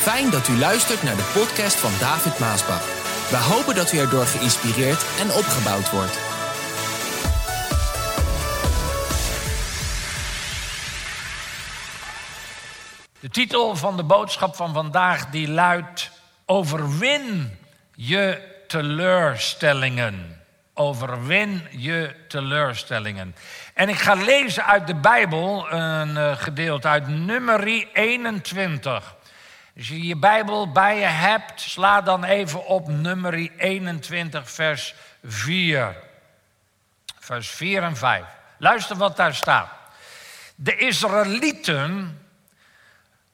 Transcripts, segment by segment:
Fijn dat u luistert naar de podcast van David Maasbach. We hopen dat u erdoor geïnspireerd en opgebouwd wordt. De titel van de boodschap van vandaag die luidt: Overwin je teleurstellingen. Overwin je teleurstellingen. En ik ga lezen uit de Bijbel een uh, gedeelte uit Nummerie 21. Als je je Bijbel bij je hebt, sla dan even op Nummerie 21, vers 4. Vers 4 en 5. Luister wat daar staat. De Israëlieten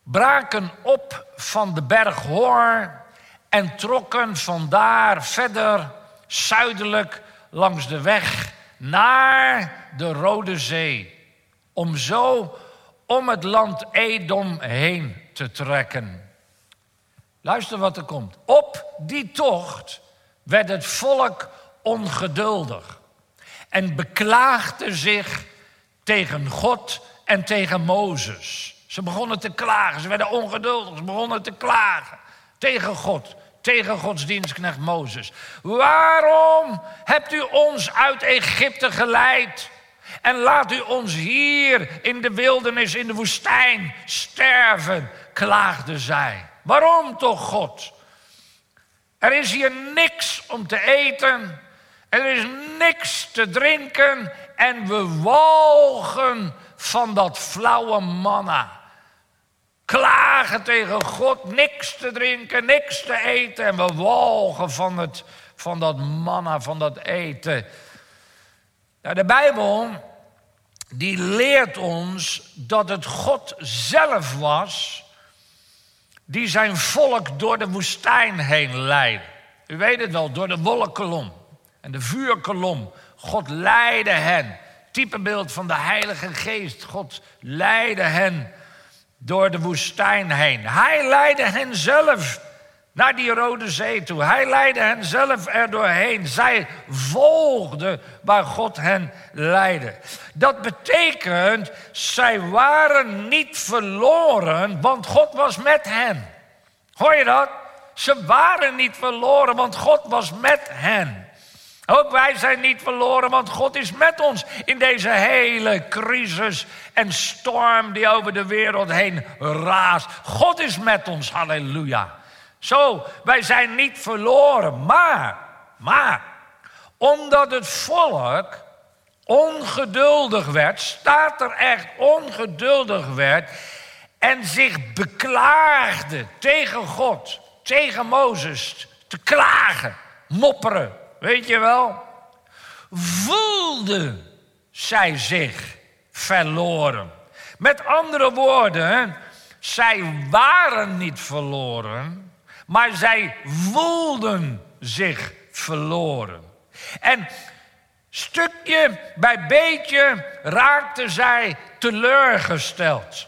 braken op van de berg Hoor en trokken vandaar verder zuidelijk langs de weg naar de Rode Zee. Om zo om het land Edom heen te trekken. Luister wat er komt. Op die tocht werd het volk ongeduldig en beklaagde zich tegen God en tegen Mozes. Ze begonnen te klagen, ze werden ongeduldig, ze begonnen te klagen tegen God, tegen Gods dienstknecht Mozes. Waarom hebt u ons uit Egypte geleid? En laat u ons hier in de wildernis, in de woestijn sterven, klaagden zij. Waarom toch, God? Er is hier niks om te eten, er is niks te drinken en we walgen van dat flauwe manna. Klagen tegen God, niks te drinken, niks te eten en we walgen van, het, van dat manna, van dat eten. Nou, de Bijbel die leert ons dat het God zelf was die zijn volk door de woestijn heen leidde. U weet het wel, door de wolkenkolom en de vuurkolom. God leidde hen. Typebeeld van de Heilige Geest. God leidde hen door de woestijn heen. Hij leidde hen zelf naar die Rode Zee toe. Hij leidde hen zelf er doorheen. Zij volgden waar God hen leidde. Dat betekent, zij waren niet verloren, want God was met hen. Hoor je dat? Ze waren niet verloren, want God was met hen. Ook wij zijn niet verloren, want God is met ons in deze hele crisis en storm die over de wereld heen raast. God is met ons, halleluja. Zo, wij zijn niet verloren, maar, maar, omdat het volk ongeduldig werd, staat er echt ongeduldig werd en zich beklaagde tegen God, tegen Mozes, te klagen, mopperen, weet je wel, voelde zij zich verloren. Met andere woorden, zij waren niet verloren, maar zij voelden zich verloren. En stukje bij beetje raakten zij teleurgesteld.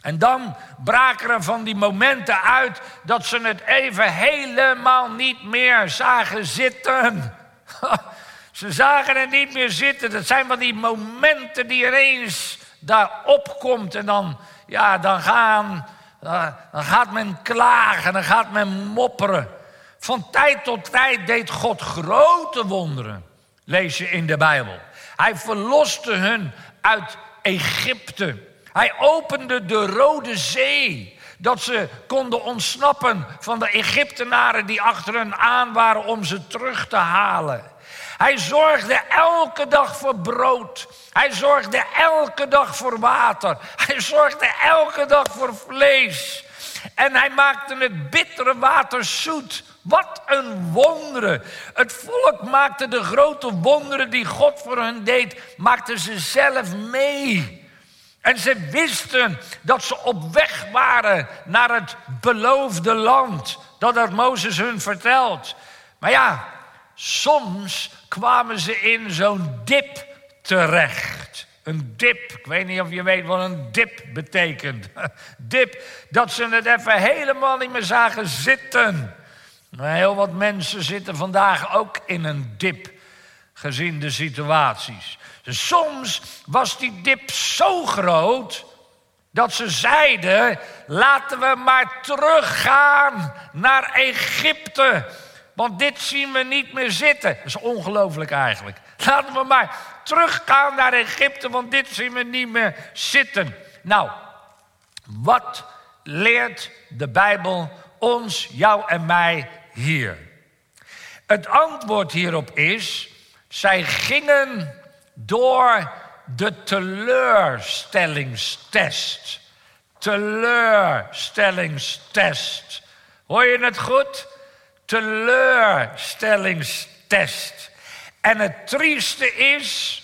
En dan braken er van die momenten uit dat ze het even helemaal niet meer zagen zitten. ze zagen het niet meer zitten. Dat zijn van die momenten die ineens daar opkomt en dan, ja, dan gaan dan gaat men klagen, dan gaat men mopperen. Van tijd tot tijd deed God grote wonderen, lees je in de Bijbel. Hij verloste hun uit Egypte. Hij opende de Rode Zee, dat ze konden ontsnappen van de Egyptenaren die achter hen aan waren om ze terug te halen. Hij zorgde elke dag voor brood. Hij zorgde elke dag voor water. Hij zorgde elke dag voor vlees. En hij maakte het bittere water zoet. Wat een wonderen. Het volk maakte de grote wonderen die God voor hen deed, maakten ze zelf mee. En ze wisten dat ze op weg waren naar het beloofde land. Dat had Mozes hun verteld. Maar ja, soms kwamen ze in zo'n dip terecht. Een dip, ik weet niet of je weet wat een dip betekent. Dip, dat ze het even helemaal niet meer zagen zitten. Heel wat mensen zitten vandaag ook in een dip, gezien de situaties. Dus soms was die dip zo groot Dat ze zeiden, laten we maar teruggaan naar Egypte. Want dit zien we niet meer zitten. Dat is ongelooflijk eigenlijk. Laten we maar teruggaan naar Egypte, want dit zien we niet meer zitten. Nou, wat leert de Bijbel ons, jou en mij hier? Het antwoord hierop is, zij gingen door de teleurstellingstest. Teleurstellingstest. Hoor je het goed? Teleurstellingstest. En het trieste is,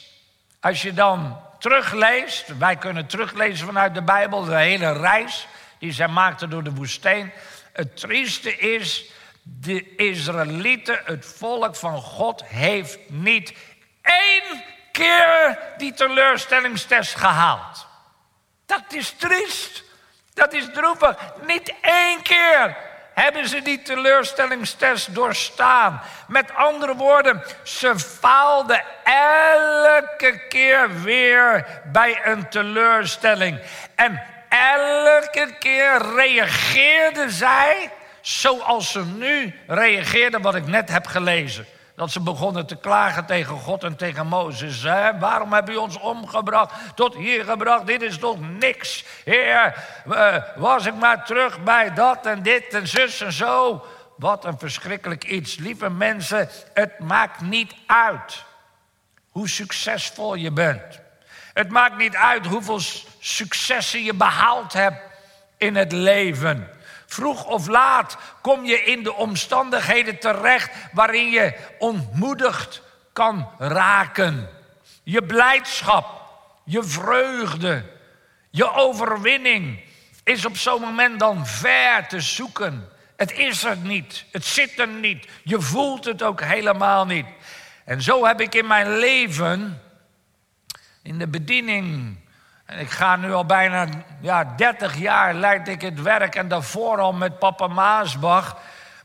als je dan terugleest, wij kunnen teruglezen vanuit de Bijbel, de hele reis die zij maakten door de woestijn. Het trieste is, de Israëlieten, het volk van God, heeft niet één keer die teleurstellingstest gehaald. Dat is triest. Dat is droevig. Niet één keer hebben ze die teleurstellingstest doorstaan. Met andere woorden, ze faalden elke keer weer bij een teleurstelling. En elke keer reageerden zij zoals ze nu reageerden, wat ik net heb gelezen. Dat ze begonnen te klagen tegen God en tegen Mozes. Hè? Waarom heb je ons omgebracht, tot hier gebracht? Dit is toch niks. Heer, uh, was ik maar terug bij dat en dit en zus en zo. Wat een verschrikkelijk iets. Lieve mensen, het maakt niet uit hoe succesvol je bent. Het maakt niet uit hoeveel successen je behaald hebt in het leven. Vroeg of laat kom je in de omstandigheden terecht waarin je ontmoedigd kan raken. Je blijdschap, je vreugde, je overwinning is op zo'n moment dan ver te zoeken. Het is er niet, het zit er niet, je voelt het ook helemaal niet. En zo heb ik in mijn leven, in de bediening, en ik ga nu al bijna ja, 30 jaar leid ik het werk en daarvoor al met papa Maasbach.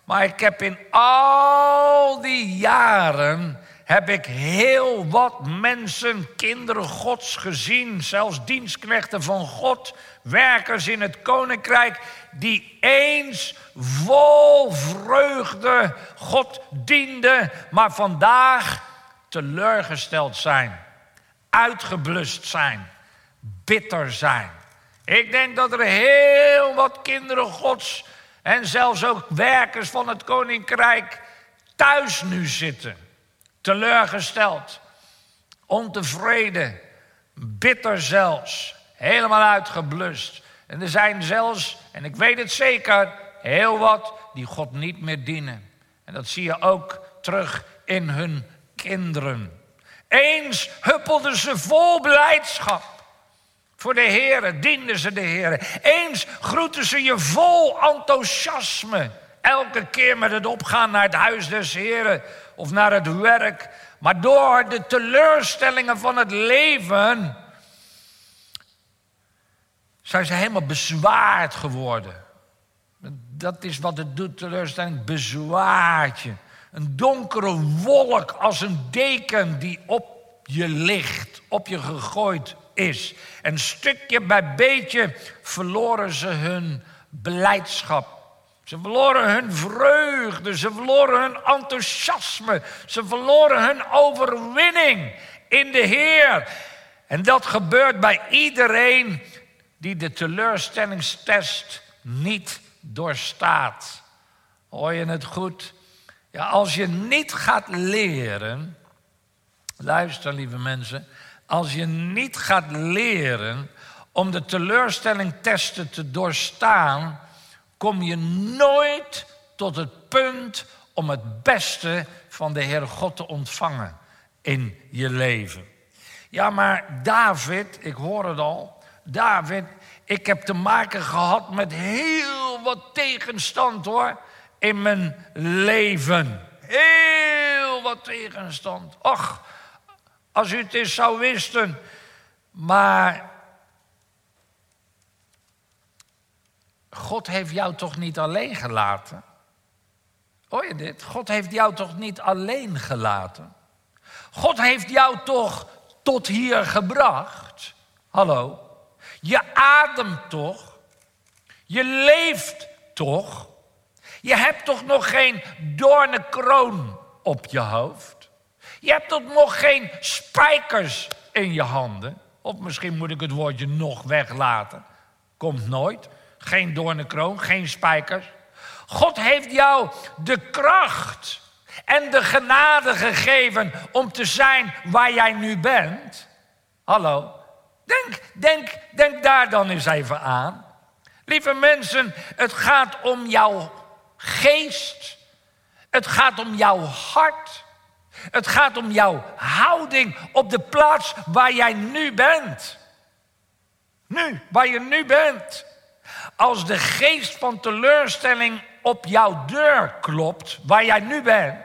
Maar ik heb in al die jaren heb ik heel wat mensen, kinderen Gods gezien, zelfs dienstknechten van God, werkers in het koninkrijk, die eens vol vreugde God dienden, maar vandaag teleurgesteld zijn, uitgeblust zijn bitter zijn. Ik denk dat er heel wat kinderen Gods en zelfs ook werkers van het koninkrijk thuis nu zitten. Teleurgesteld, ontevreden, bitter zelfs, helemaal uitgeblust. En er zijn zelfs, en ik weet het zeker, heel wat die God niet meer dienen. En dat zie je ook terug in hun kinderen. Eens huppelden ze vol blijdschap. Voor de Heer dienden ze de Heer. Eens groeten ze je vol enthousiasme. Elke keer met het opgaan naar het huis des Heren of naar het werk. Maar door de teleurstellingen van het leven zijn ze helemaal bezwaard geworden. Dat is wat het doet, teleurstelling, bezwaartje. Een donkere wolk als een deken die op je ligt, op je gegooid En stukje bij beetje verloren ze hun blijdschap. Ze verloren hun vreugde, ze verloren hun enthousiasme, ze verloren hun overwinning in de Heer. En dat gebeurt bij iedereen die de teleurstellingstest niet doorstaat. Hoor je het goed? Ja, als je niet gaat leren, luister lieve mensen, als je niet gaat leren om de teleurstellingtesten te doorstaan, kom je nooit tot het punt om het beste van de Heer God te ontvangen in je leven. Ja, maar David, ik hoor het al, David, ik heb te maken gehad met heel wat tegenstand hoor, in mijn leven. Heel wat tegenstand. Och, als u het eens zou wisten. Maar God heeft jou toch niet alleen gelaten? Hoor je dit? God heeft jou toch niet alleen gelaten? God heeft jou toch tot hier gebracht? Hallo? Je ademt toch? Je leeft toch? Je hebt toch nog geen doornenkroon op je hoofd? Je hebt toch nog geen spijkers in je handen? Of misschien moet ik het woordje nog weglaten. Komt nooit. Geen doornenkroon, geen spijkers. God heeft jou de kracht en de genade gegeven om te zijn waar jij nu bent. Hallo. Denk, denk, denk daar dan eens even aan. Lieve mensen, het gaat om jouw geest. Het gaat om jouw hart. Het gaat om jouw houding op de plaats waar jij nu bent. Nu, waar je nu bent. Als de geest van teleurstelling op jouw deur klopt, waar jij nu bent,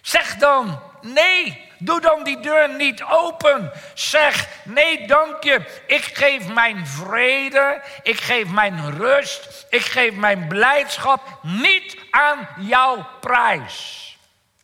zeg dan nee. Doe dan die deur niet open. Zeg nee, dank je. Ik geef mijn vrede, ik geef mijn rust, ik geef mijn blijdschap niet aan jouw prijs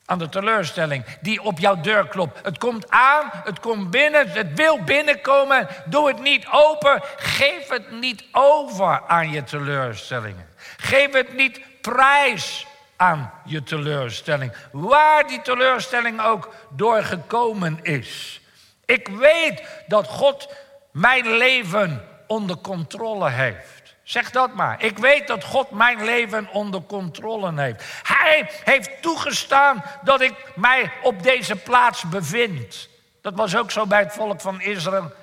aan de teleurstelling die op jouw deur klopt. Het komt aan, het komt binnen, het wil binnenkomen. Doe het niet open. Geef het niet over aan je teleurstellingen. Geef het niet prijs aan je teleurstelling. Waar die teleurstelling ook doorgekomen is. Ik weet dat God mijn leven onder controle heeft. Zeg dat maar. Ik weet dat God mijn leven onder controle heeft. Hij heeft toegestaan dat ik mij op deze plaats bevind. Dat was ook zo bij het volk van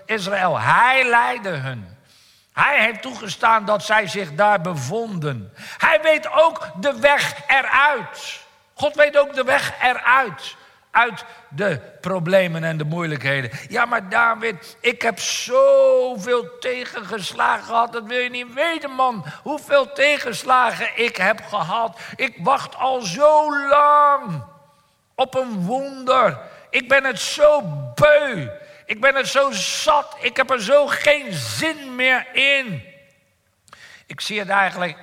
Israël. Hij leidde hun. Hij heeft toegestaan dat zij zich daar bevonden. Hij weet ook de weg eruit. God weet ook de weg eruit uit de problemen en de moeilijkheden. Ja, maar David, ik heb zoveel tegengeslagen gehad. Dat wil je niet weten, man. Hoeveel tegenslagen ik heb gehad. Ik wacht al zo lang op een wonder. Ik ben het zo beu. Ik ben het zo zat. Ik heb er zo geen zin meer in. Ik zie het eigenlijk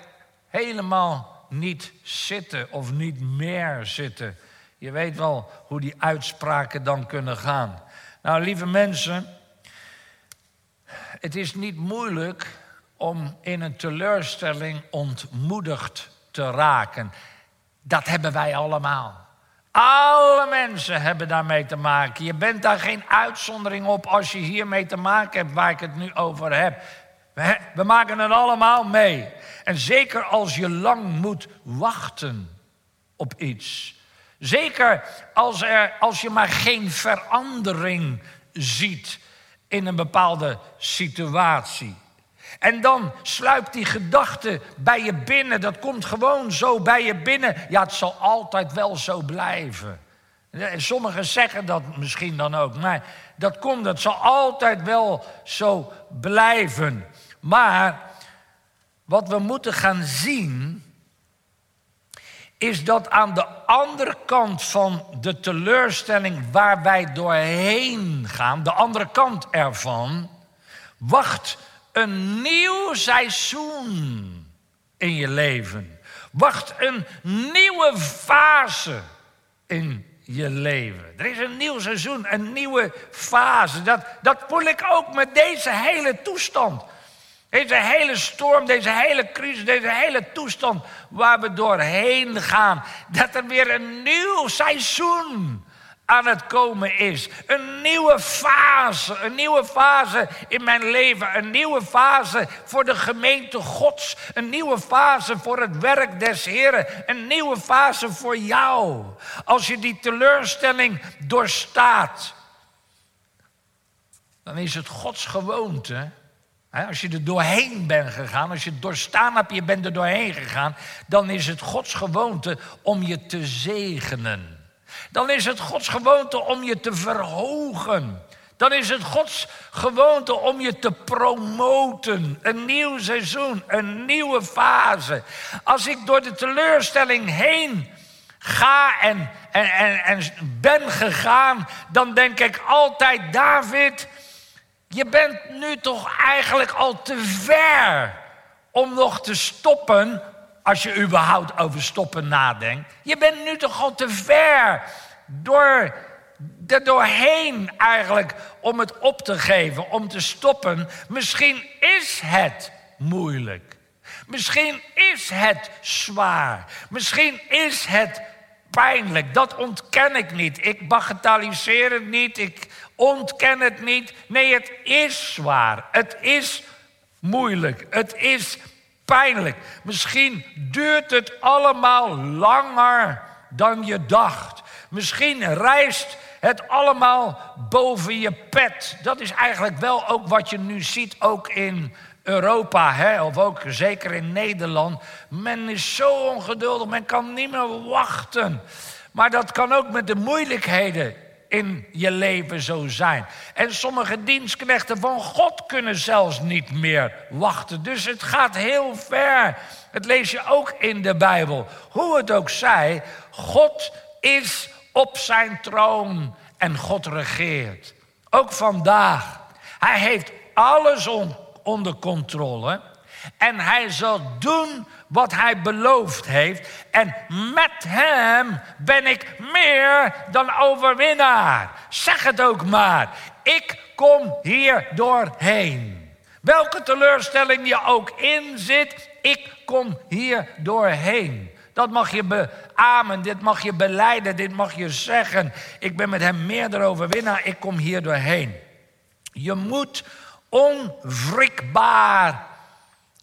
helemaal niet zitten of niet meer zitten. Je weet wel hoe die uitspraken dan kunnen gaan. Nou, lieve mensen, het is niet moeilijk om in een teleurstelling ontmoedigd te raken. Dat hebben wij allemaal. Alle mensen hebben daarmee te maken. Je bent daar geen uitzondering op als je hiermee te maken hebt waar ik het nu over heb. We, we maken het allemaal mee. En zeker als je lang moet wachten op iets. Zeker als, er, als je maar geen verandering ziet in een bepaalde situatie. En dan sluipt die gedachte bij je binnen. Dat komt gewoon zo bij je binnen. Ja, het zal altijd wel zo blijven. Sommigen zeggen dat misschien dan ook. Maar dat komt, het zal altijd wel zo blijven. Maar wat we moeten gaan zien is dat aan de andere kant van de teleurstelling waar wij doorheen gaan, de andere kant ervan, wacht een nieuw seizoen in je leven. Wacht een nieuwe fase in je leven. Er is een nieuw seizoen, een nieuwe fase. Dat, dat voel ik ook met deze hele toestand. Deze hele storm, deze hele crisis, deze hele toestand waar we doorheen gaan. Dat er weer een nieuw seizoen aan het komen is. Een nieuwe fase, een nieuwe fase in mijn leven. Een nieuwe fase voor de gemeente Gods. Een nieuwe fase voor het werk des Heren. Een nieuwe fase voor jou. Als je die teleurstelling doorstaat, dan is het Gods gewoonte als je er doorheen bent gegaan, als je doorstaan hebt, je bent er doorheen gegaan, dan is het Gods gewoonte om je te zegenen. Dan is het Gods gewoonte om je te verhogen. Dan is het Gods gewoonte om je te promoten. Een nieuw seizoen, een nieuwe fase. Als ik door de teleurstelling heen ga en, en, en ben gegaan, dan denk ik altijd, David, je bent nu toch eigenlijk al te ver om nog te stoppen, als je überhaupt over stoppen nadenkt. Je bent nu toch al te ver door er doorheen eigenlijk om het op te geven, om te stoppen. Misschien is het moeilijk. Misschien is het zwaar. Misschien is het pijnlijk. Dat ontken ik niet. Ik bagatelliseer het niet. Ik ontken het niet. Nee, het is zwaar. Het is moeilijk. Het is pijnlijk. Misschien duurt het allemaal langer dan je dacht. Misschien reist het allemaal boven je pet. Dat is eigenlijk wel ook wat je nu ziet, ook in Europa, hè, of ook zeker in Nederland. Men is zo ongeduldig, men kan niet meer wachten. Maar dat kan ook met de moeilijkheden in je leven zo zijn. En sommige dienstknechten van God kunnen zelfs niet meer wachten. Dus het gaat heel ver. Het lees je ook in de Bijbel. Hoe het ook zij, God is op zijn troon en God regeert. Ook vandaag. Hij heeft alles onder controle. En hij zal doen wat hij beloofd heeft. En met hem ben ik meer dan overwinnaar. Zeg het ook maar. Ik kom hier doorheen. Welke teleurstelling je ook in zit, ik kom hier doorheen. Dat mag je beamen, dit mag je beleiden, dit mag je zeggen. Ik ben met hem meer dan overwinnaar, ik kom hier doorheen. Je moet onwrikbaar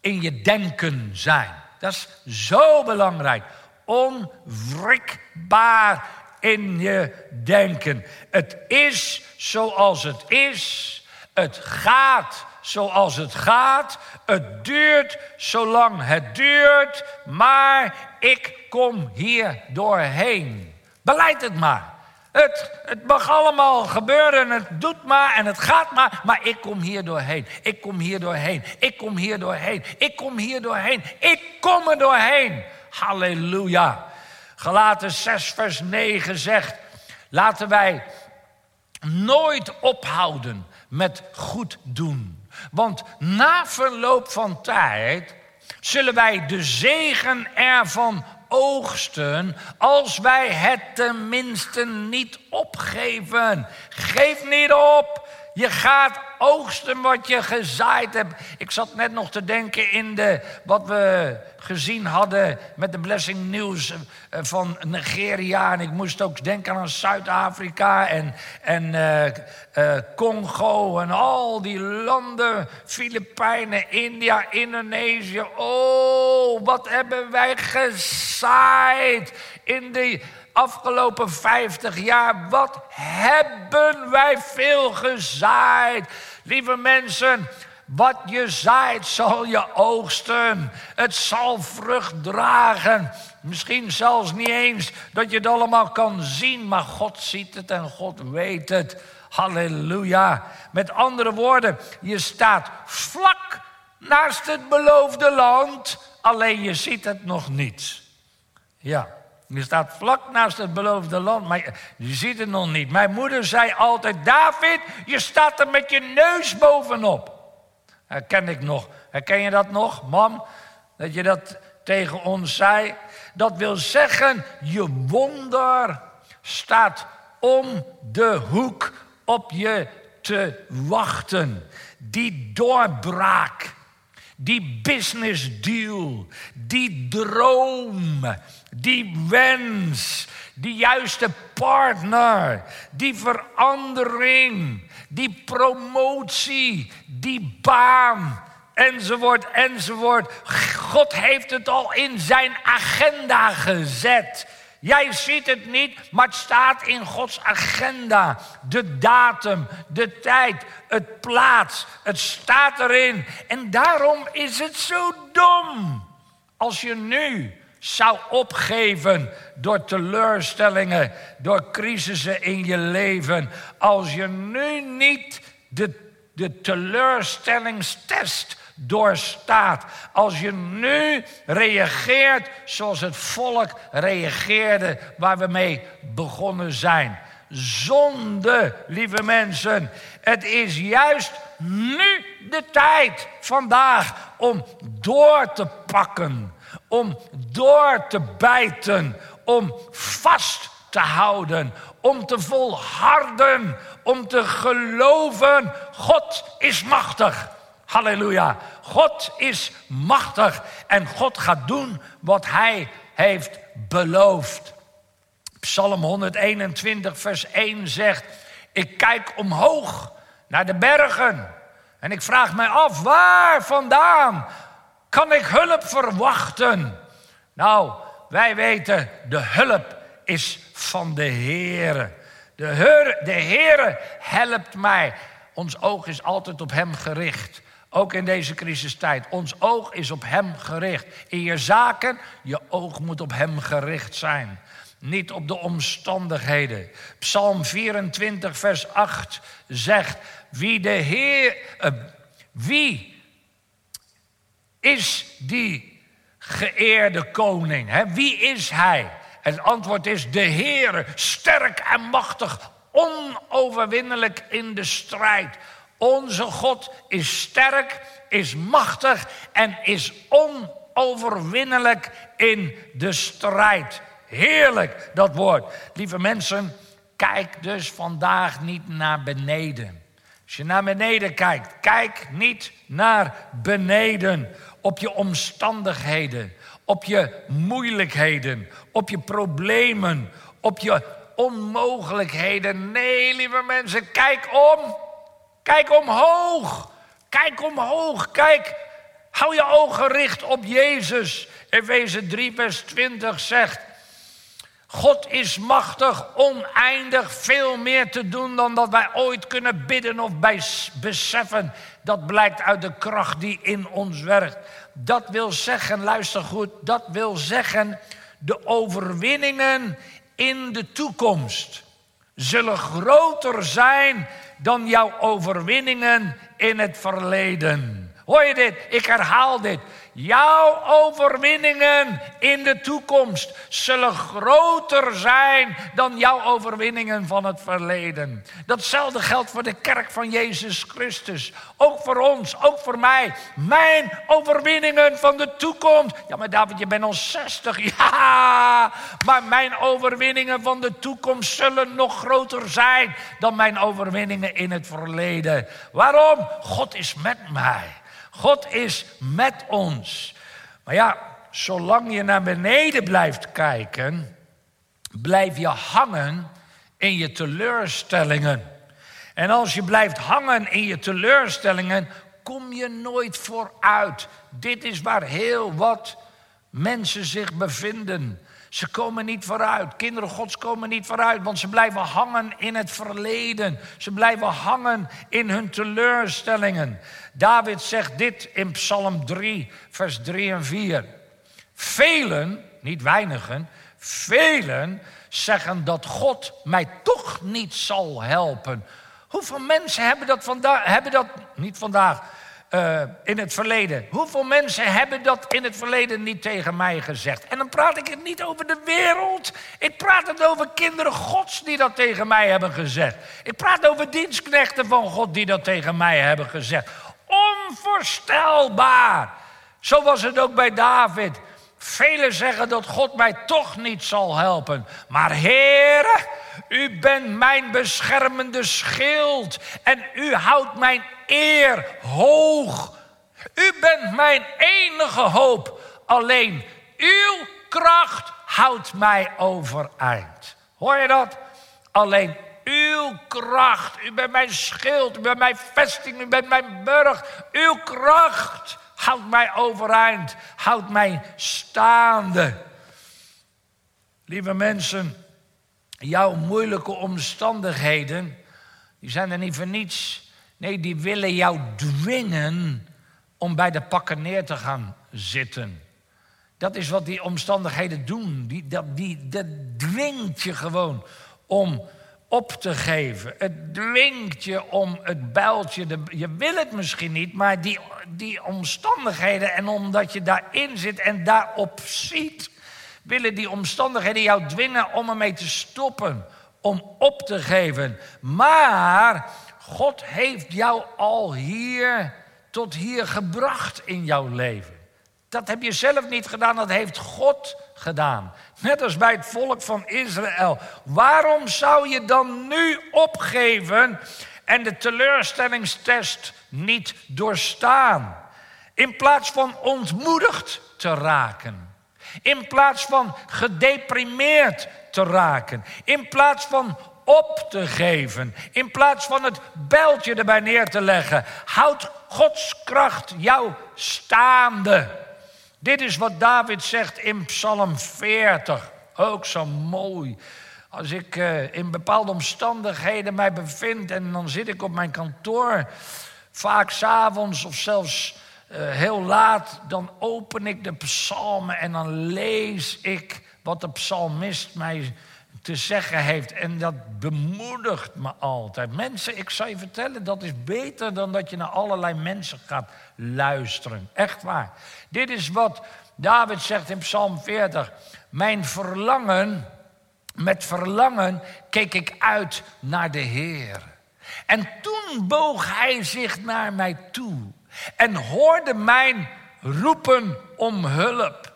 in je denken zijn. Dat is zo belangrijk. Onwrikbaar in je denken. Het is zoals het is. Het gaat zoals het gaat. Het duurt zolang het duurt. Maar ik kom hier doorheen. Beleid het maar. Het, het mag allemaal gebeuren, het doet maar en het gaat maar, maar ik kom hier doorheen. Ik kom hier doorheen. Ik kom hier doorheen. Ik kom hier doorheen. Ik kom er doorheen. Halleluja. Galaten 6, vers 9 zegt: Laten wij nooit ophouden met goed doen. Want na verloop van tijd zullen wij de zegen ervan oogsten als wij het tenminste niet opgeven. Geef niet op. Je gaat oogsten wat je gezaaid hebt. Ik zat net nog te denken in de, wat we gezien hadden met de Blessing News eh, van Nigeria. En ik moest ook denken aan Zuid-Afrika en, en uh, uh, Congo en al die landen. Filipijnen, India, Indonesië. Oh, wat hebben wij gezaaid in die afgelopen 50 jaar. Wat hebben wij veel gezaaid. Lieve mensen, wat je zaait zal je oogsten. Het zal vrucht dragen. Misschien zelfs niet eens dat je het allemaal kan zien, maar God ziet het en God weet het. Halleluja. Met andere woorden, je staat vlak naast het beloofde land, alleen je ziet het nog niet. Ja. Je staat vlak naast het beloofde land, maar je, ziet het nog niet. Mijn moeder zei altijd: David, je staat er met je neus bovenop. Herken ik nog. Herken je dat nog, mam? Dat je dat tegen ons zei? Dat wil zeggen, je wonder staat om de hoek op je te wachten. Die doorbraak die business deal, die droom, die wens, die juiste partner, die verandering, die promotie, die baan, enzovoort, enzovoort. God heeft het al in zijn agenda gezet. Jij ziet het niet, maar het staat in Gods agenda. De datum, de tijd, het plaats, het staat erin. En daarom is het zo dom als je nu zou opgeven door teleurstellingen, door crisissen in je leven. Als je nu niet de, de teleurstellingstest doorstaat. Als je nu reageert zoals het volk reageerde waar we mee begonnen zijn. Zonde, lieve mensen. Het is juist nu de tijd, vandaag, om door te pakken. Om door te bijten. Om vast te houden, om te volharden, om te geloven. God is machtig. Halleluja. God is machtig en God gaat doen wat Hij heeft beloofd. Psalm 121, vers 1 zegt: Ik kijk omhoog naar de bergen en ik vraag mij af, waar vandaan kan ik hulp verwachten? Nou, wij weten, de hulp is van de Heere. De Heere, de Heere helpt mij. Ons oog is altijd op Hem gericht. Ook in deze crisistijd. Ons oog is op Hem gericht. In je zaken, je oog moet op Hem gericht zijn. Niet op de omstandigheden. Psalm 24, vers 8 zegt: Wie de Heer. Uh, wie is die geëerde koning? Hè? Wie is hij? Het antwoord is de Heer, sterk en machtig, onoverwinnelijk in de strijd. Onze God is sterk, is machtig en is onoverwinnelijk in de strijd. Heerlijk dat woord. Lieve mensen, kijk dus vandaag niet naar beneden. Als je naar beneden kijkt, kijk niet naar beneden. Op je omstandigheden, op je moeilijkheden, op je problemen, op je onmogelijkheden. Nee, lieve mensen, kijk om. Kijk omhoog. Kijk omhoog. Kijk, hou je ogen gericht op Jezus. Efeze 3, vers 20 zegt: God is machtig, oneindig, veel meer te doen dan dat wij ooit kunnen bidden of bij beseffen. Dat blijkt uit de kracht die in ons werkt. Dat wil zeggen, luister goed, dat wil zeggen, de overwinningen in de toekomst zullen groter zijn dan jouw overwinningen in het verleden. Hoor je dit? Ik herhaal dit. Jouw overwinningen in de toekomst zullen groter zijn dan jouw overwinningen van het verleden. Datzelfde geldt voor de kerk van Jezus Christus. Ook voor ons, ook voor mij. Mijn overwinningen van de toekomst. Ja, maar David, je bent al 60. Ja, maar mijn overwinningen van de toekomst zullen nog groter zijn dan mijn overwinningen in het verleden. Waarom? God is met mij. God is met ons. Maar ja, zolang je naar beneden blijft kijken, blijf je hangen in je teleurstellingen. En als je blijft hangen in je teleurstellingen, kom je nooit vooruit. Dit is waar heel wat mensen zich bevinden. Ze komen niet vooruit. Kinderen Gods komen niet vooruit, want ze blijven hangen in het verleden. Ze blijven hangen in hun teleurstellingen. David zegt dit in Psalm 3, vers 3 en 4. Velen, niet weinigen, velen zeggen dat God mij toch niet zal helpen. Hoeveel mensen hebben dat vandaag, hebben dat niet vandaag, uh, in het verleden. Hoeveel mensen hebben dat in het verleden niet tegen mij gezegd? En dan praat ik het niet over de wereld. Ik praat het over kinderen Gods die dat tegen mij hebben gezegd. Ik praat over dienstknechten van God die dat tegen mij hebben gezegd. Onvoorstelbaar. Zo was het ook bij David. Velen zeggen dat God mij toch niet zal helpen. Maar Heere, u bent mijn beschermende schild en u houdt mijn eer hoog. U bent mijn enige hoop. Alleen uw kracht houdt mij overeind. Hoor je dat? Alleen uw kracht. U bent mijn schild, u bent mijn vesting, u bent mijn burg. Uw kracht houdt mij overeind, houdt mij staande. Lieve mensen, jouw moeilijke omstandigheden, die zijn er niet voor niets. Nee, die willen jou dwingen om bij de pakken neer te gaan zitten. Dat is wat die omstandigheden doen. Die, dat, die, dat dwingt je gewoon om op te geven. Het dwingt je om het bijltje. De, je wil het misschien niet, maar die, die omstandigheden en omdat je daarin zit en daarop ziet, willen die omstandigheden jou dwingen om ermee te stoppen, om op te geven. Maar God heeft jou al hier tot hier gebracht in jouw leven. Dat heb je zelf niet gedaan, dat heeft God gedaan. Net als bij het volk van Israël. Waarom zou je dan nu opgeven en de teleurstellingstest niet doorstaan? In plaats van ontmoedigd te raken. In plaats van gedeprimeerd te raken. In plaats van op te geven. In plaats van het bijltje erbij neer te leggen. Houdt Gods kracht jou staande. Dit is wat David zegt in Psalm 40. Ook zo mooi. Als ik uh, in bepaalde omstandigheden mij bevind en dan zit ik op mijn kantoor, vaak s'avonds of zelfs uh, heel laat, dan open ik de psalmen en dan lees ik wat de psalmist mij te zeggen heeft. En dat bemoedigt me altijd. Mensen, ik zal je vertellen, dat is beter dan dat je naar allerlei mensen gaat luisteren. Echt waar. Dit is wat David zegt in Psalm 40. Mijn verlangen, met verlangen keek ik uit naar de Heer. En toen boog hij zich naar mij toe en hoorde mijn roepen om hulp.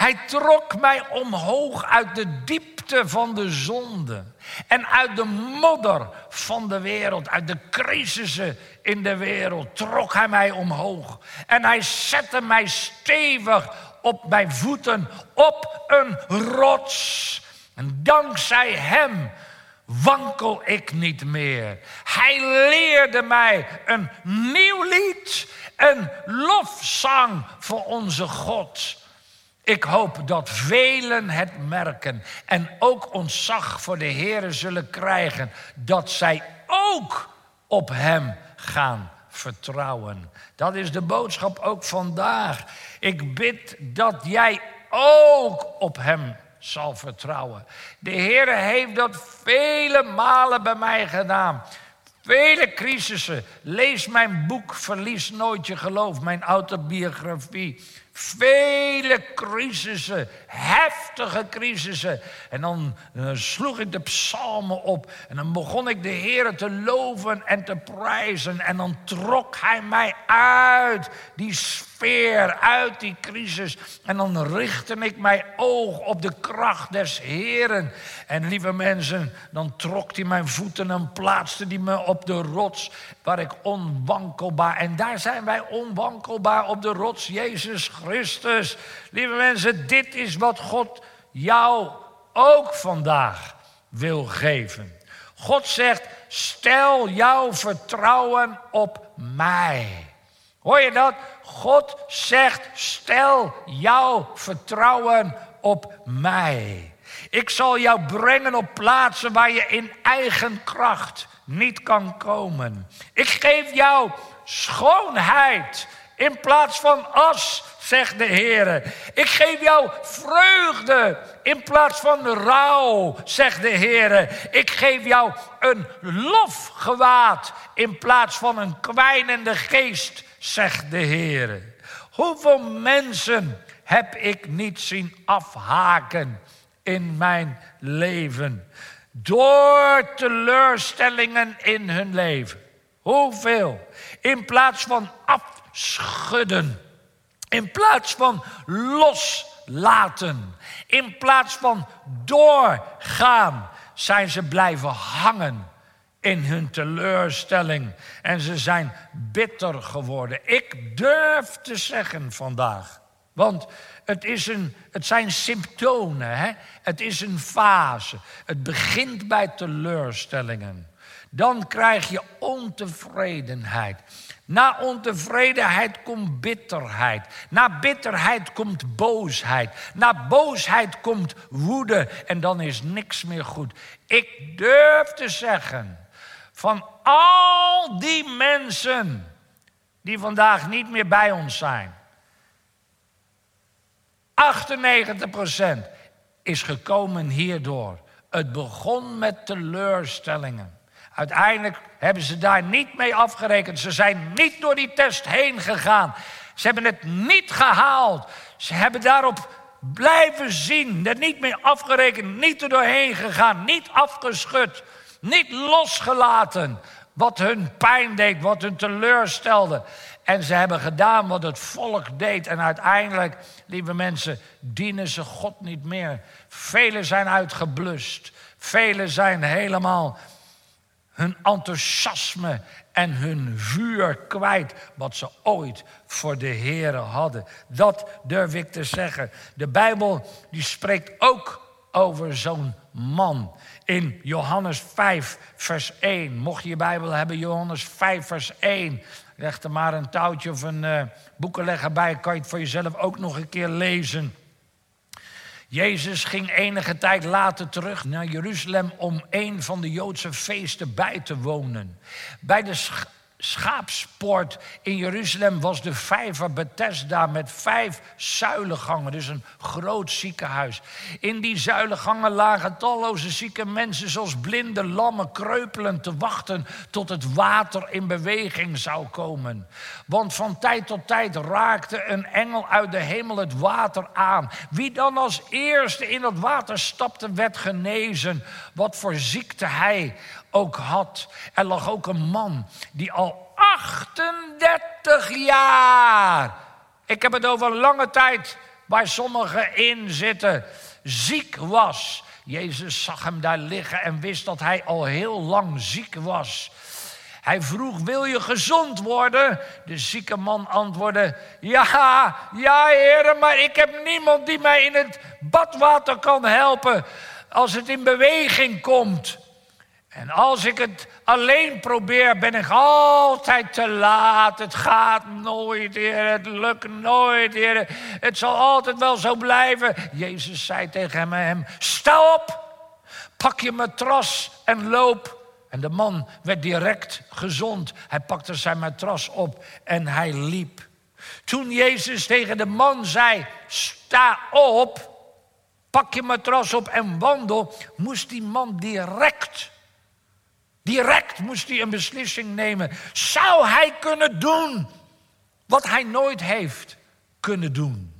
Hij trok mij omhoog uit de diepte van de zonde. En uit de modder van de wereld, uit de crisissen in de wereld, trok hij mij omhoog. En hij zette mij stevig op mijn voeten, op een rots. En dankzij hem wankel ik niet meer. Hij leerde mij een nieuw lied, een lofzang voor onze God. Ik hoop dat velen het merken en ook ontzag voor de Heer zullen krijgen, dat zij ook op Hem gaan vertrouwen. Dat is de boodschap ook vandaag. Ik bid dat jij ook op Hem zal vertrouwen. De Heer heeft dat vele malen bij mij gedaan. Vele crisissen. Lees mijn boek Verlies nooit je geloof, mijn autobiografie. Vele crisissen, heftige crisissen. En dan, dan, sloeg ik de psalmen op. En dan begon ik de Heer te loven en te prijzen. En dan trok Hij mij uit die sfeer, uit die crisis. En dan richtte ik mijn oog op de kracht des Heeren. En lieve mensen, dan trok Hij mijn voeten en plaatste Hij me op de rots. Waar ik onwankelbaar. En daar zijn wij onwankelbaar op de rots, Jezus Christus. Lieve mensen, dit is wat God jou ook vandaag wil geven. God zegt: stel jouw vertrouwen op mij. Hoor je dat? God zegt: stel jouw vertrouwen op mij. Ik zal jou brengen op plaatsen waar je in eigen kracht niet kan komen. Ik geef jou schoonheid in plaats van as, zegt de Heer. Ik geef jou vreugde in plaats van rouw, zegt de Heer. Ik geef jou een lofgewaad in plaats van een kwijnende geest, zegt de Heer. Hoeveel mensen heb ik niet zien afhaken in mijn leven? Door teleurstellingen in hun leven. Hoeveel? In plaats van afschudden. In plaats van loslaten. In plaats van doorgaan. Zijn ze blijven hangen in hun teleurstelling. En ze zijn bitter geworden. Ik durf te zeggen vandaag. Want het, is een, het zijn symptomen. Hè? Het is een fase. Het begint bij teleurstellingen. Dan krijg je ontevredenheid. Na ontevredenheid komt bitterheid. Na bitterheid komt boosheid. Na boosheid komt woede. En dan is niks meer goed. Ik durf te zeggen, van al die mensen die vandaag niet meer bij ons zijn. 98% is gekomen hierdoor. Het begon met teleurstellingen. Uiteindelijk hebben ze daar niet mee afgerekend. Ze zijn niet door die test heen gegaan. Ze hebben het niet gehaald. Ze hebben daarop blijven zien. Er niet mee afgerekend, niet er doorheen gegaan, niet afgeschud, niet losgelaten. wat hun pijn deed, wat hun teleurstelde. En ze hebben gedaan wat het volk deed. En uiteindelijk, lieve mensen, dienen ze God niet meer. Velen zijn uitgeblust. Velen zijn helemaal hun enthousiasme en hun vuur kwijt. Wat ze ooit voor de Heer hadden. Dat durf ik te zeggen. De Bijbel die spreekt ook over zo'n man. In Johannes 5, vers 1. Mocht je je Bijbel hebben, Johannes 5, vers 1. Leg er maar een touwtje of een uh, boekenlegger bij. Kan je het voor jezelf ook nog een keer lezen. Jezus ging enige tijd later terug naar Jeruzalem om een van de Joodse feesten bij te wonen. Bij de schaapspoort in Jeruzalem was de vijver Bethesda met vijf zuilengangen, dus een groot ziekenhuis. In die zuilengangen lagen talloze zieke mensen, zoals blinde lammen, kreupelen, te wachten tot het water in beweging zou komen. Want van tijd tot tijd raakte een engel uit de hemel het water aan. Wie dan als eerste in het water stapte, werd genezen, wat voor ziekte hij ook had. Er lag ook een man die al 38 jaar, ik heb het over lange tijd, waar sommigen in zitten, ziek was. Jezus zag hem daar liggen en wist dat hij al heel lang ziek was. Hij vroeg: Wil je gezond worden? De zieke man antwoordde: Ja, ja, heren, maar ik heb niemand die mij in het badwater kan helpen als het in beweging komt. En als ik het alleen probeer, ben ik altijd te laat. Het gaat nooit, Heer. Het lukt nooit, Heer. Het zal altijd wel zo blijven. Jezus zei tegen hem: Sta op, pak je matras en loop. En de man werd direct gezond. Hij pakte zijn matras op en hij liep. Toen Jezus tegen de man zei: Sta op, pak je matras op en wandel, moest die man direct Direct moest hij een beslissing nemen. Zou hij kunnen doen wat hij nooit heeft kunnen doen?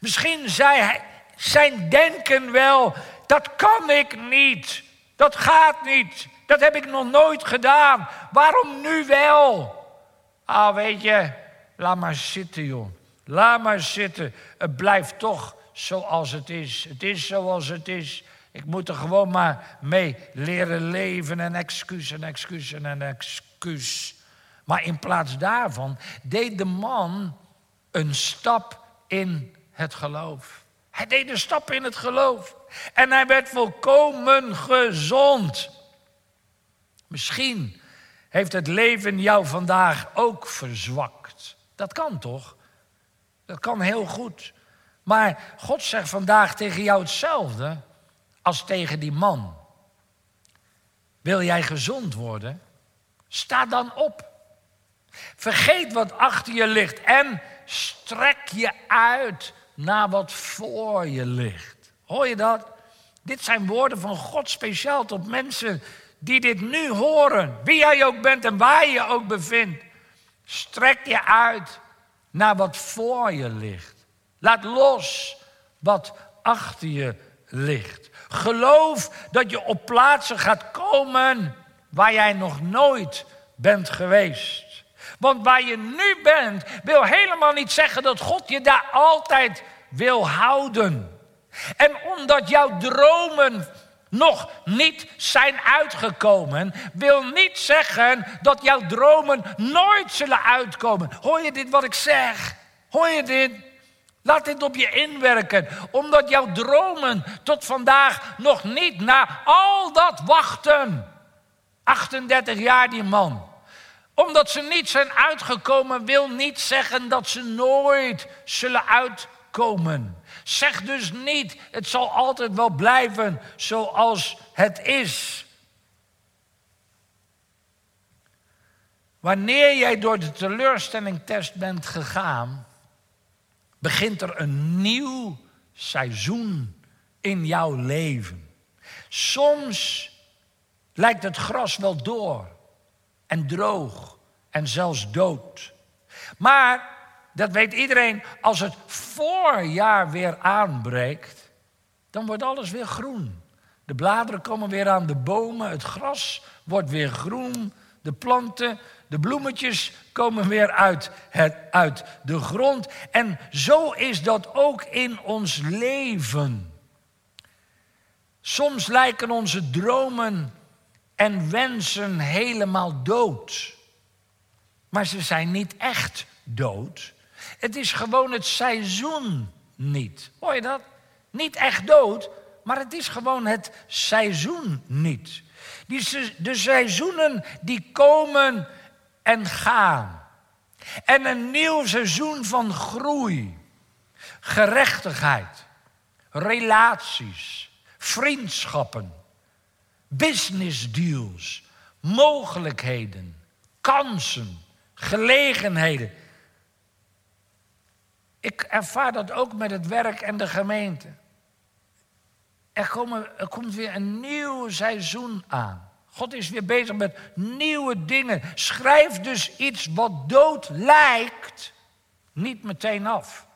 Misschien zei hij zijn denken wel, dat kan ik niet. Dat gaat niet. Dat heb ik nog nooit gedaan. Waarom nu wel? Ah, weet je, laat maar zitten, joh. Laat maar zitten. Het blijft toch zoals het is. Het is zoals het is. Ik moet er gewoon maar mee leren leven en excuus en excuus en excuus. Maar in plaats daarvan deed de man een stap in het geloof. Hij deed een stap in het geloof. En hij werd volkomen gezond. Misschien heeft het leven jou vandaag ook verzwakt. Dat kan toch? Dat kan heel goed. Maar God zegt vandaag tegen jou hetzelfde als tegen die man. Wil jij gezond worden? Sta dan op. Vergeet wat achter je ligt en strek je uit naar wat voor je ligt. Hoor je dat? Dit zijn woorden van God speciaal tot mensen die dit nu horen. Wie jij ook bent en waar je ook bevindt. Strek je uit naar wat voor je ligt. Laat los wat achter je ligt. Geloof dat je op plaatsen gaat komen waar jij nog nooit bent geweest. Want waar je nu bent, wil helemaal niet zeggen dat God je daar altijd wil houden. En omdat jouw dromen nog niet zijn uitgekomen, wil niet zeggen dat jouw dromen nooit zullen uitkomen. Hoor je dit wat ik zeg? Hoor je dit? Laat dit op je inwerken, omdat jouw dromen tot vandaag nog niet na al dat wachten. 38 jaar die man. Omdat ze niet zijn uitgekomen, wil niet zeggen dat ze nooit zullen uitkomen. Zeg dus niet, het zal altijd wel blijven zoals het is. Wanneer jij door de teleurstellingtest bent gegaan, begint er een nieuw seizoen in jouw leven. Soms lijkt het gras wel door en droog en zelfs dood. Maar, dat weet iedereen, als het voorjaar weer aanbreekt, dan wordt alles weer groen. De bladeren komen weer aan de bomen, het gras wordt weer groen, de planten, de bloemetjes komen weer uit, het, uit de grond. En zo is dat ook in ons leven. Soms lijken onze dromen en wensen helemaal dood. Maar ze zijn niet echt dood. Het is gewoon het seizoen niet. Hoor je dat? Niet echt dood, maar het is gewoon het seizoen niet. Die, de seizoenen die komen en gaan. En een nieuw seizoen van groei, gerechtigheid, relaties, vriendschappen, business deals, mogelijkheden, kansen, gelegenheden. Ik ervaar dat ook met het werk en de gemeente. Er, komen, er komt weer een nieuw seizoen aan. God is weer bezig met nieuwe dingen. Schrijf dus iets wat dood lijkt, niet meteen af.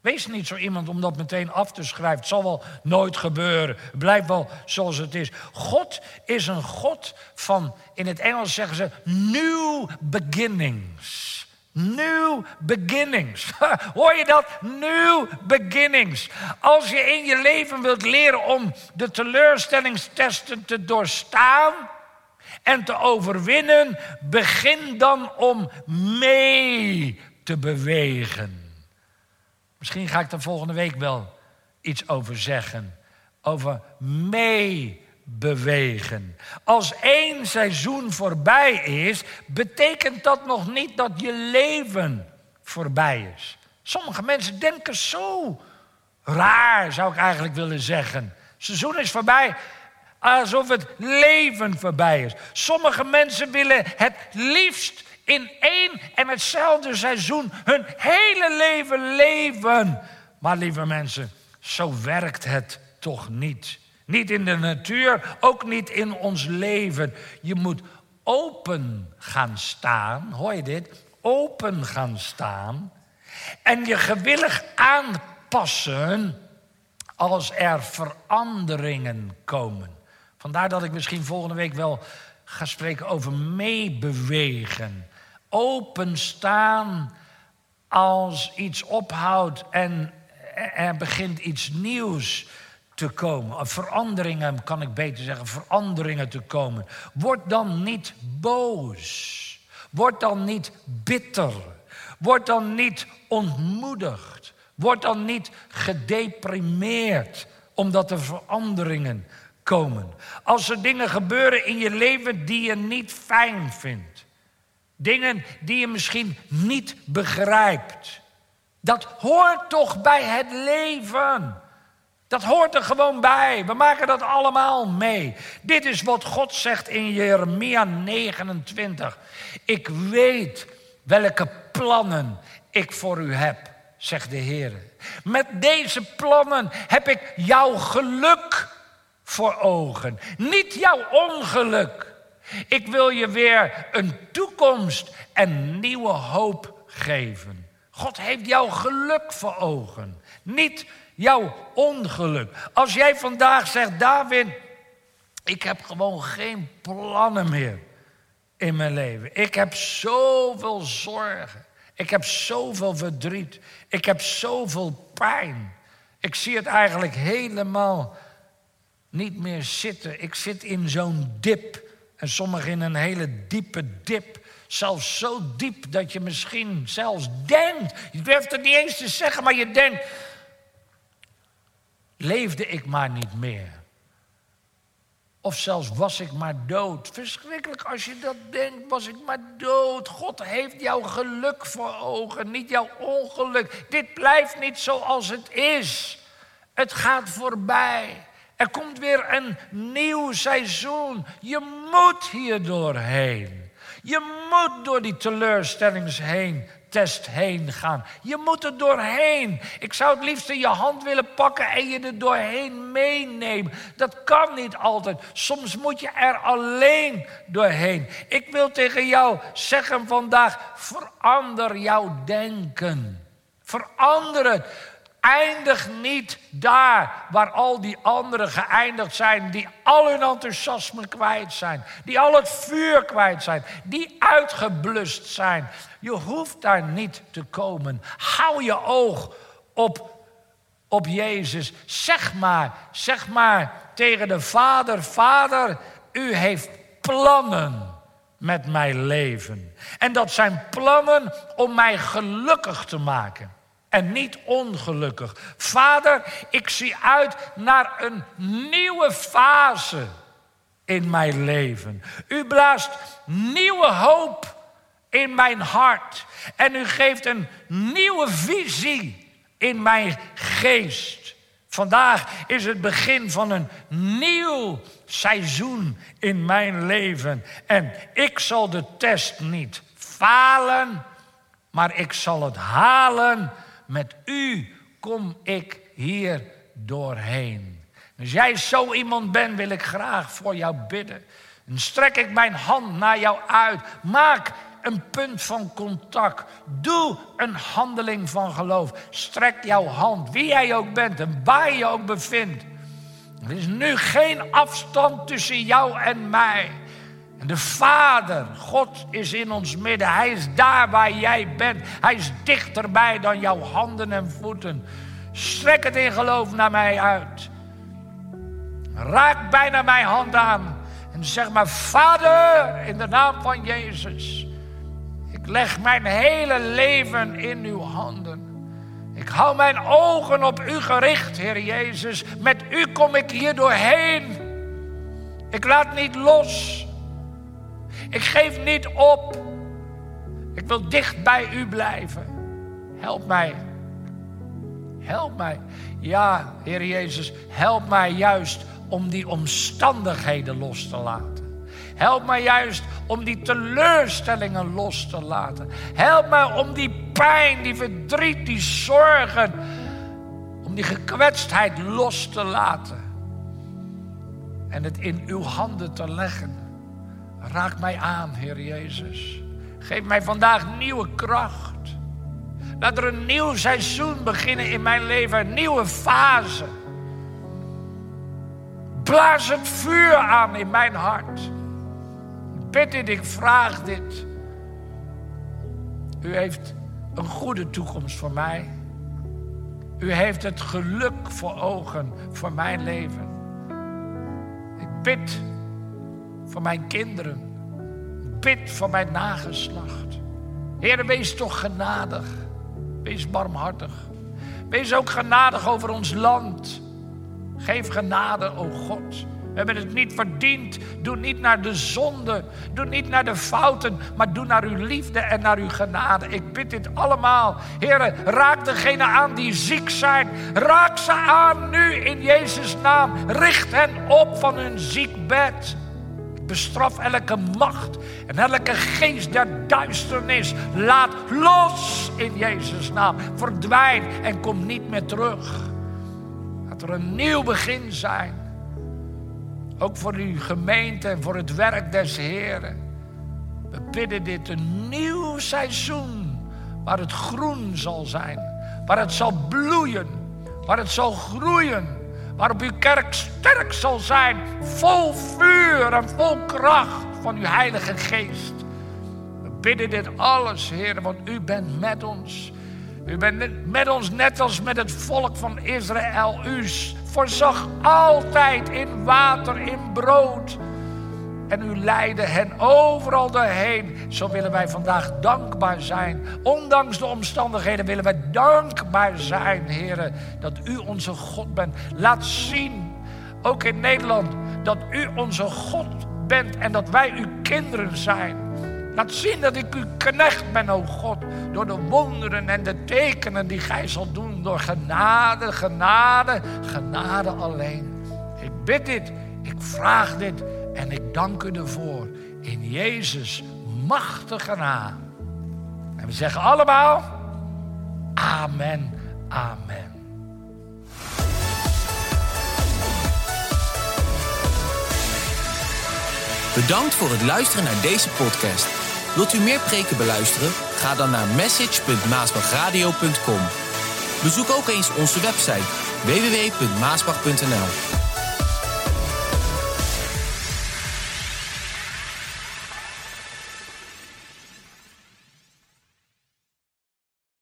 Wees niet zo iemand om dat meteen af te schrijven. Het zal wel nooit gebeuren. Blijf wel zoals het is. God is een God van, in het Engels zeggen ze, new beginnings. New beginnings. Hoor je dat? New beginnings. Als je in je leven wilt leren om de teleurstellingstesten te doorstaan en te overwinnen, begin dan om mee te bewegen. Misschien ga ik er volgende week wel iets over zeggen. Over meebewegen. Als één seizoen voorbij is, betekent dat nog niet dat je leven voorbij is. Sommige mensen denken zo raar, zou ik eigenlijk willen zeggen. Seizoen is voorbij, alsof het leven voorbij is. Sommige mensen willen het liefst in één en hetzelfde seizoen hun hele leven leven. Maar lieve mensen, zo werkt het toch niet. Niet in de natuur, ook niet in ons leven. Je moet open gaan staan, hoor je dit? Open gaan staan en je gewillig aanpassen als er veranderingen komen. Vandaar dat ik misschien volgende week wel ga spreken over meebewegen openstaan als iets ophoudt en er begint iets nieuws te komen. Veranderingen, kan ik beter zeggen, veranderingen te komen. Word dan niet boos. Word dan niet bitter. Word dan niet ontmoedigd. Word dan niet gedeprimeerd omdat er veranderingen komen. Als er dingen gebeuren in je leven die je niet fijn vindt. Dingen die je misschien niet begrijpt. Dat hoort toch bij het leven. Dat hoort er gewoon bij. We maken dat allemaal mee. Dit is wat God zegt in Jeremia 29. Ik weet welke plannen ik voor u heb, zegt de Heer. Met deze plannen heb ik jouw geluk voor ogen, niet jouw ongeluk. Ik wil je weer een toekomst en nieuwe hoop geven. God heeft jouw geluk voor ogen, niet jouw ongeluk. Als jij vandaag zegt, David, ik heb gewoon geen plannen meer in mijn leven. Ik heb zoveel zorgen. Ik heb zoveel verdriet. Ik heb zoveel pijn. Ik zie het eigenlijk helemaal niet meer zitten. Ik zit in zo'n dip. En sommigen in een hele diepe dip. Zelfs zo diep dat je misschien zelfs denkt. Je durft het niet eens te zeggen, maar je denkt. Leefde ik maar niet meer? Of zelfs was ik maar dood. Verschrikkelijk als je dat denkt, was ik maar dood. God heeft jouw geluk voor ogen, niet jouw ongeluk. Dit blijft niet zoals het is. Het gaat voorbij. Er komt weer een nieuw seizoen. Je moet hier doorheen. Je moet door die teleurstellings heen, test heen gaan. Je moet er doorheen. Ik zou het liefst in je hand willen pakken en je er doorheen meenemen. Dat kan niet altijd. Soms moet je er alleen doorheen. Ik wil tegen jou zeggen vandaag: verander jouw denken. Verander het. Eindig niet daar waar al die anderen geëindigd zijn, die al hun enthousiasme kwijt zijn, die al het vuur kwijt zijn, die uitgeblust zijn. Je hoeft daar niet te komen. Hou je oog op, op Jezus. Zeg maar, zeg maar tegen de Vader, Vader, u heeft plannen met mijn leven. En dat zijn plannen om mij gelukkig te maken en niet ongelukkig. Vader, ik zie uit naar een nieuwe fase in mijn leven. U blaast nieuwe hoop in mijn hart en u geeft een nieuwe visie in mijn geest. Vandaag is het begin van een nieuw seizoen in mijn leven. En ik zal de test niet falen, maar ik zal het halen met u kom ik hier doorheen. Als jij zo iemand bent, wil ik graag voor jou bidden. Dan strek ik mijn hand naar jou uit. Maak een punt van contact. Doe een handeling van geloof. Strek jouw hand, wie jij ook bent en waar je ook bevindt. Er is nu geen afstand tussen jou en mij. De Vader, God is in ons midden. Hij is daar waar jij bent. Hij is dichterbij dan jouw handen en voeten. Strek het in geloof naar mij uit. Raak bijna mijn hand aan. En zeg maar, Vader, in de naam van Jezus. Ik leg mijn hele leven in uw handen. Ik hou mijn ogen op u gericht, Heer Jezus. Met u kom ik hier doorheen. Ik laat niet los. Ik geef niet op. Ik wil dicht bij u blijven. Help mij. Help mij. Ja, Heer Jezus, help mij juist om die omstandigheden los te laten. Help mij juist om die teleurstellingen los te laten. Help mij om die pijn, die verdriet, die zorgen, om die gekwetstheid los te laten. En het in uw handen te leggen. Raak mij aan, Heer Jezus. Geef mij vandaag nieuwe kracht. Laat er een nieuw seizoen beginnen in mijn leven, een nieuwe fase. Blaas het vuur aan in mijn hart. Ik bid dit, ik vraag dit. U heeft een goede toekomst voor mij. U heeft het geluk voor ogen voor mijn leven. Ik bid voor mijn kinderen. Bid voor mijn nageslacht. Heer, wees toch genadig. Wees barmhartig. Wees ook genadig over ons land. Geef genade, o God. We hebben het niet verdiend. Doe niet naar de zonde. Doe niet naar de fouten. Maar doe naar uw liefde en naar uw genade. Ik bid dit allemaal. Heren, raak degene aan die ziek zijn. Raak ze aan nu in Jezus' naam. Richt hen op van hun Bestraf elke macht en elke geest der duisternis. Laat los in Jezus' naam. Verdwijn en kom niet meer terug. Laat er een nieuw begin zijn. Ook voor uw gemeente en voor het werk des Heren. We bidden dit een nieuw seizoen waar het groen zal zijn. Waar het zal bloeien. Waar het zal groeien waarop uw kerk sterk zal zijn, vol vuur en vol kracht van uw Heilige Geest. We bidden dit alles, Heer, want u bent met ons. U bent met ons net als met het volk van Israël. U voorzag altijd in water, in brood. En u leidde hen overal doorheen. Zo willen wij vandaag dankbaar zijn. Ondanks de omstandigheden willen wij dankbaar zijn, heren, dat u onze God bent. Laat zien, ook in Nederland, dat u onze God bent en dat wij uw kinderen zijn. Laat zien dat ik uw knecht ben, o God, door de wonderen en de tekenen die gij zult doen, door genade, genade, genade alleen. Ik bid dit, ik vraag dit en ik dank u ervoor in Jezus machtige naam. En we zeggen allemaal, amen, amen. Bedankt voor het luisteren naar deze podcast. Wilt u meer preken beluisteren? Ga dan naar message.maasbachradio.com. Bezoek ook eens onze website www.maasbach.nl.